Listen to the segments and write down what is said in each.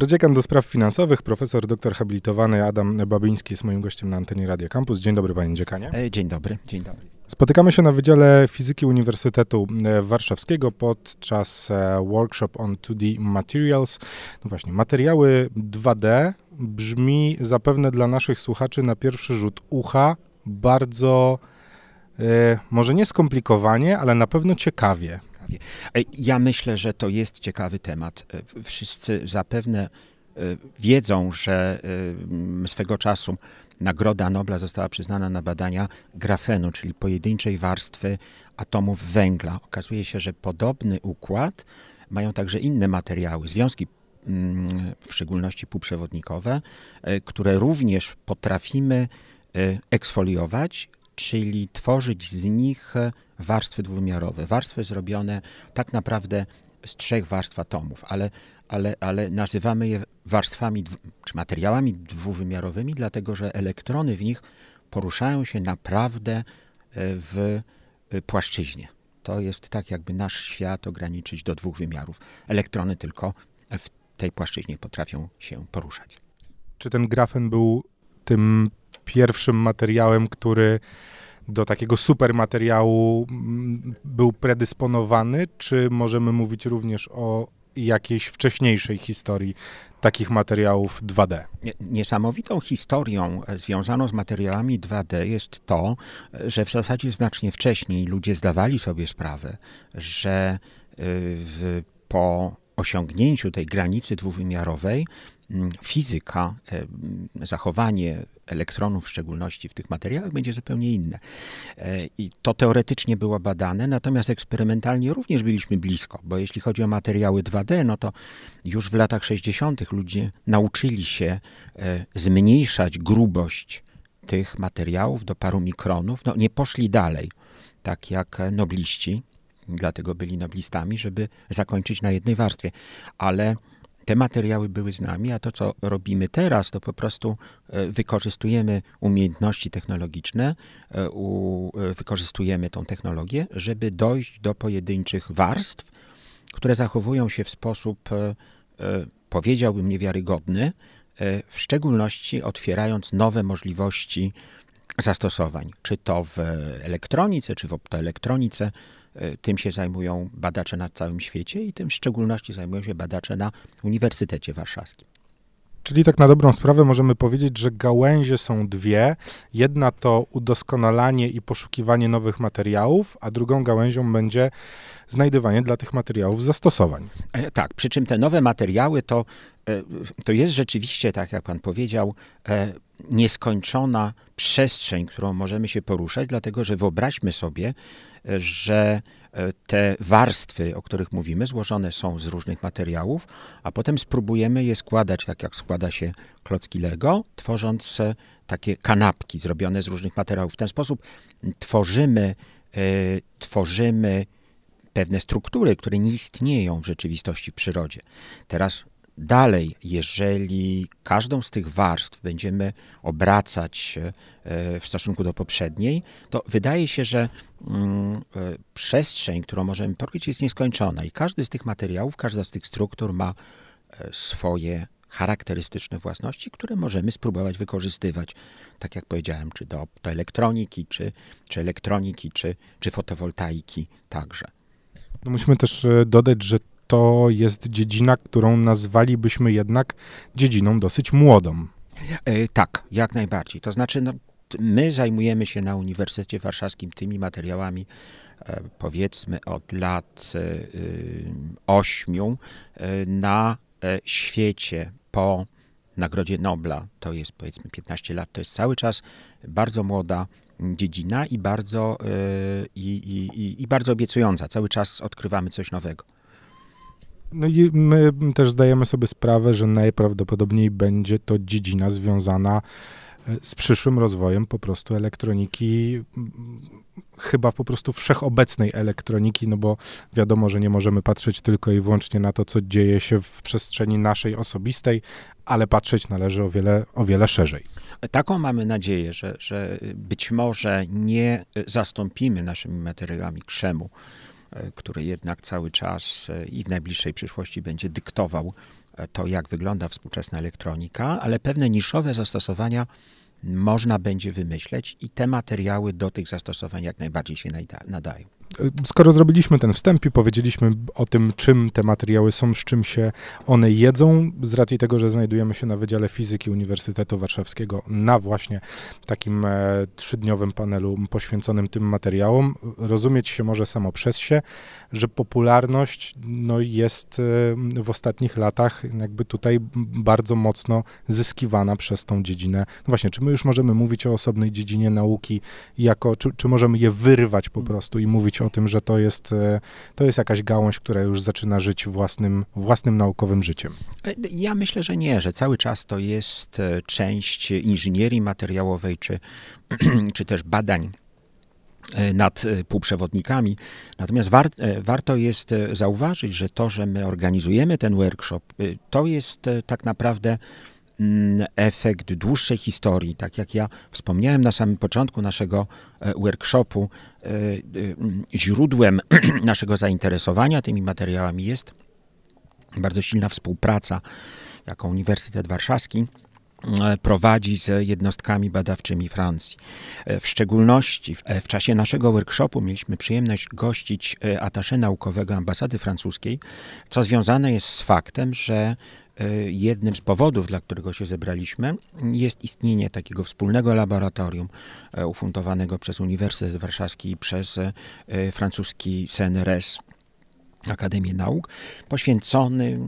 Prodziekan do spraw finansowych, profesor doktor habilitowany Adam Babyński jest moim gościem na antenie Radia Campus. Dzień dobry panie dziekanie. E, dzień dobry, dzień dobry. Spotykamy się na Wydziale Fizyki Uniwersytetu e, Warszawskiego podczas e, workshop on 2D Materials. No właśnie, materiały 2D brzmi zapewne dla naszych słuchaczy na pierwszy rzut ucha bardzo, e, może nie skomplikowanie, ale na pewno ciekawie. Ja myślę, że to jest ciekawy temat. Wszyscy zapewne wiedzą, że swego czasu Nagroda Nobla została przyznana na badania grafenu, czyli pojedynczej warstwy atomów węgla. Okazuje się, że podobny układ mają także inne materiały, związki mm, w szczególności półprzewodnikowe, e, które również potrafimy e, eksfoliować, czyli tworzyć z nich warstwy dwuwymiarowe. Warstwy zrobione tak naprawdę z trzech warstw atomów, ale, ale, ale nazywamy je warstwami czy materiałami dwuwymiarowymi, dlatego że elektrony w nich poruszają się naprawdę e, w e, płaszczyźnie. To jest tak, jakby nasz świat ograniczyć do dwóch wymiarów. Elektrony tylko w tej płaszczyźnie potrafią się poruszać. Czy ten grafen był tym pierwszym materiałem, który do takiego supermateriału mm, był predysponowany, czy możemy mówić również o jakiejś wcześniejszej historii takich materiałów 2D. Niesamowitą historią e, związaną z materiałami 2D jest to, że w zasadzie znacznie wcześniej ludzie zdawali sobie sprawę, że e, w, po osiągnięciu tej granicy dwuwymiarowej fizyka, zachowanie elektronów w szczególności w tych materiałach będzie zupełnie inne. E, I to teoretycznie było badane, natomiast eksperymentalnie również byliśmy blisko, bo jeśli chodzi o materiały 2D, no to już w latach 60. ludzie nauczyli się e, zmniejszać grubość tych materiałów do paru mikronów. No, nie poszli dalej, tak jak nobliści, dlatego byli noblistami, żeby zakończyć na jednej warstwie, ale te materiały były z nami, a to, co robimy teraz, to po prostu e, wykorzystujemy umiejętności technologiczne, e, e, wykorzystujemy tą technologię, żeby dojść do pojedynczych warstw, które zachowują się w sposób, powiedziałbym, niewiarygodny, w szczególności otwierając nowe możliwości zastosowań, czy to w elektronice, czy w optoelektronice, tym się zajmują badacze na całym świecie i tym w szczególności zajmują się badacze na Uniwersytecie Warszawskim. Czyli tak na dobrą sprawę możemy powiedzieć, że gałęzie są dwie. Jedna to udoskonalanie i poszukiwanie nowych materiałów, a drugą gałęzią będzie znajdywanie dla tych materiałów zastosowań. E, tak, przy czym te nowe materiały to, e, to jest rzeczywiście, tak jak pan powiedział, nieskończona przestrzeń, którą możemy się poruszać, dlatego że wyobraźmy sobie, że e, te warstwy, o których mówimy, złożone są z różnych materiałów, a potem spróbujemy je składać tak, jak składa się klocki Lego, tworząc e, takie kanapki zrobione z różnych materiałów. W ten sposób tworzymy, e, tworzymy pewne struktury, które nie istnieją w rzeczywistości w przyrodzie. Teraz Dalej, jeżeli każdą z tych warstw będziemy obracać e, w stosunku do poprzedniej, to wydaje się, że mm, e, przestrzeń, którą możemy pokryć, jest nieskończona i każdy z tych materiałów, każda z tych struktur ma e, swoje charakterystyczne własności, które możemy spróbować wykorzystywać, tak jak powiedziałem, czy do, elektroniki, czy, czy elektroniki, czy, czy fotowoltaiki także. No musimy też dodać, że to jest dziedzina, którą nazwalibyśmy jednak dziedziną dosyć młodą. E, tak, jak najbardziej. To znaczy, no, my zajmujemy się na Uniwersytecie Warszawskim tymi materiałami, e, powiedzmy od lat e, ośmiu na świecie po Nagrodzie Nobla, to jest powiedzmy 15 lat, to jest cały czas bardzo młoda dziedzina i bardzo, i, i, i bardzo obiecująca. Cały czas odkrywamy coś nowego. No i my też zdajemy sobie sprawę, że najprawdopodobniej będzie to dziedzina związana e, z przyszłym rozwojem po prostu elektroniki, chyba po prostu wszechobecnej elektroniki, no bo wiadomo, że nie możemy patrzeć tylko i wyłącznie na to, co dzieje się w przestrzeni naszej osobistej, ale patrzeć należy o wiele, o wiele szerzej. Taką mamy nadzieję, że, że być może nie zastąpimy naszymi materiałami krzemu, który jednak cały czas e, i w najbliższej przyszłości będzie dyktował to, jak wygląda współczesna elektronika, ale pewne niszowe zastosowania można będzie wymyśleć i te materiały do tych zastosowań jak najbardziej się nadają. Skoro zrobiliśmy ten wstęp i powiedzieliśmy o tym, czym te materiały są, z czym się one jedzą, z racji tego, że znajdujemy się na Wydziale Fizyki Uniwersytetu Warszawskiego na właśnie takim e, trzydniowym panelu poświęconym tym materiałom, rozumieć się może samo przez się, że popularność no, jest e, w ostatnich latach jakby tutaj bardzo mocno zyskiwana przez tą dziedzinę. No właśnie, czy my już możemy mówić o osobnej dziedzinie nauki, jako, czy, czy możemy je wyrwać po prostu i mówić o tym, że to jest, e, to jest jakaś gałąź, która już zaczyna żyć własnym, własnym naukowym życiem? Ja myślę, że nie, że cały czas to jest e, część inżynierii materiałowej, czy, czy też badań e, nad półprzewodnikami. Natomiast war, warto jest zauważyć, że to, że my organizujemy ten workshop, to jest tak naprawdę efekt dłuższej historii. Tak jak ja wspomniałem na samym początku naszego e, workshopu, e, e, źródłem naszego zainteresowania tymi materiałami jest bardzo silna współpraca, jaką Uniwersytet Warszawski prowadzi z jednostkami badawczymi Francji. W szczególności w, w, czasie naszego workshopu mieliśmy przyjemność gościć atasze naukowego ambasady francuskiej, co związane jest z faktem, że E, jednym z powodów, dla którego się zebraliśmy, jest istnienie takiego wspólnego laboratorium e, ufundowanego przez Uniwersytet Warszawski i przez e, francuski CNRS, Akademię Nauk, poświęcony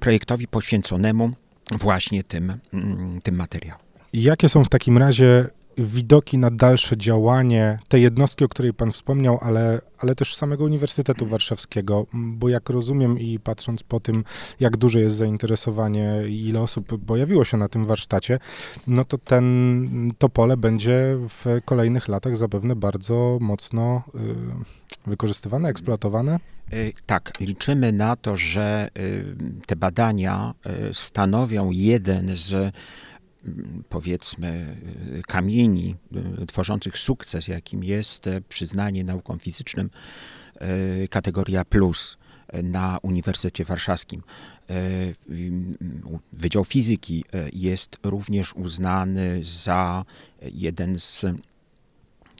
projektowi poświęconemu właśnie tym, mm, tym materiałom. Jakie są w takim razie widoki na dalsze działanie tej jednostki, o której Pan wspomniał, ale, ale też samego Uniwersytetu Warszawskiego, bo jak rozumiem i patrząc po tym, jak duże jest zainteresowanie i ile osób pojawiło się na tym warsztacie, no to ten, to pole będzie w kolejnych latach zapewne bardzo mocno y, wykorzystywane, eksploatowane. Y, tak, liczymy na to, że y, te badania y, stanowią jeden z powiedzmy kamieni e, tworzących sukces, jakim jest e, przyznanie naukom fizycznym e, kategoria plus na Uniwersytecie Warszawskim. Wydział Fizyki jest również uznany za jeden z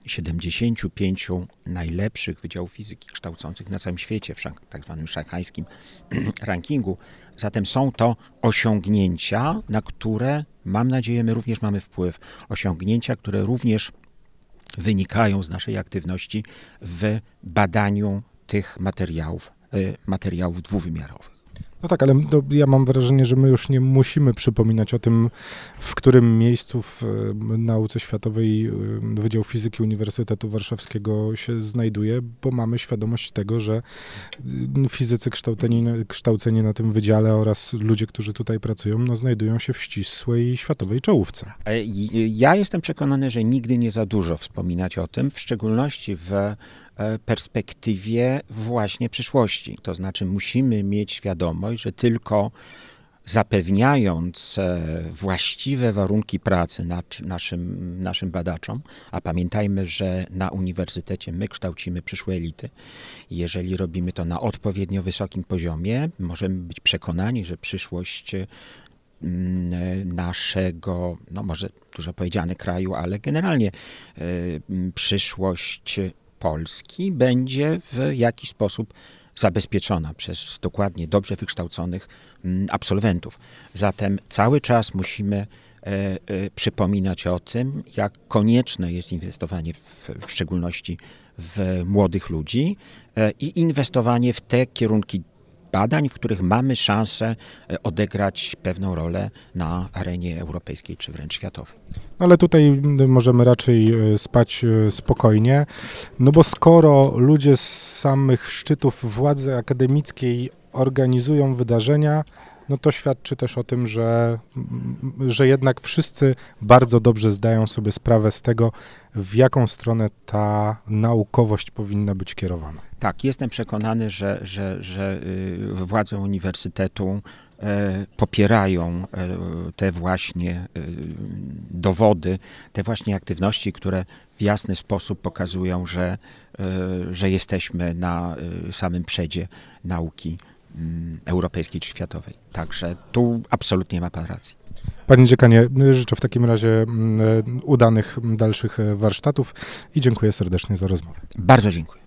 75 najlepszych wydziałów fizyki kształcących na całym świecie w tak zwanym szanghajskim rankingu. Zatem są to osiągnięcia, na które mam nadzieję my również mamy wpływ. Osiągnięcia, które również wynikają z naszej aktywności w badaniu tych materiałów, y, materiałów dwuwymiarowych. No tak, ale ja mam wrażenie, że my już nie musimy przypominać o tym, w którym miejscu w nauce światowej Wydział Fizyki Uniwersytetu Warszawskiego się znajduje, bo mamy świadomość tego, że fizycy kształceni, kształceni na tym wydziale oraz ludzie, którzy tutaj pracują, no, znajdują się w ścisłej światowej czołówce. Ja jestem przekonany, że nigdy nie za dużo wspominać o tym, w szczególności w perspektywie właśnie przyszłości. To znaczy, musimy mieć świadomość, że tylko zapewniając e, właściwe warunki pracy naszym, naszym badaczom, a pamiętajmy, że na uniwersytecie my kształcimy przyszłe elity, jeżeli robimy to na odpowiednio wysokim poziomie, możemy być przekonani, że przyszłość mm, naszego, no może dużo powiedziane kraju, ale generalnie e, przyszłość Polski będzie w jakiś sposób zabezpieczona przez dokładnie dobrze wykształconych mm, absolwentów. Zatem cały czas musimy e, e, przypominać o tym, jak konieczne jest inwestowanie w, w szczególności w młodych ludzi e, i inwestowanie w te kierunki badań, w których mamy szansę e, odegrać pewną rolę na arenie europejskiej czy wręcz światowej. Ale tutaj możemy raczej e, spać e, spokojnie, no bo skoro ludzie z samych szczytów władzy akademickiej organizują wydarzenia, no to świadczy też o tym, że, że jednak wszyscy bardzo dobrze zdają sobie sprawę z tego, w jaką stronę ta naukowość powinna być kierowana. Tak, jestem przekonany, że, że, że y, władze uniwersytetu e, popierają e, te właśnie y, dowody, te właśnie aktywności, które w jasny sposób pokazują, że, że jesteśmy na y, samym przedzie nauki europejskiej czy światowej. Także tu absolutnie ma pan rację. Panie dziekanie, życzę w takim razie mm, udanych dalszych warsztatów i dziękuję serdecznie za rozmowę. Bardzo dziękuję.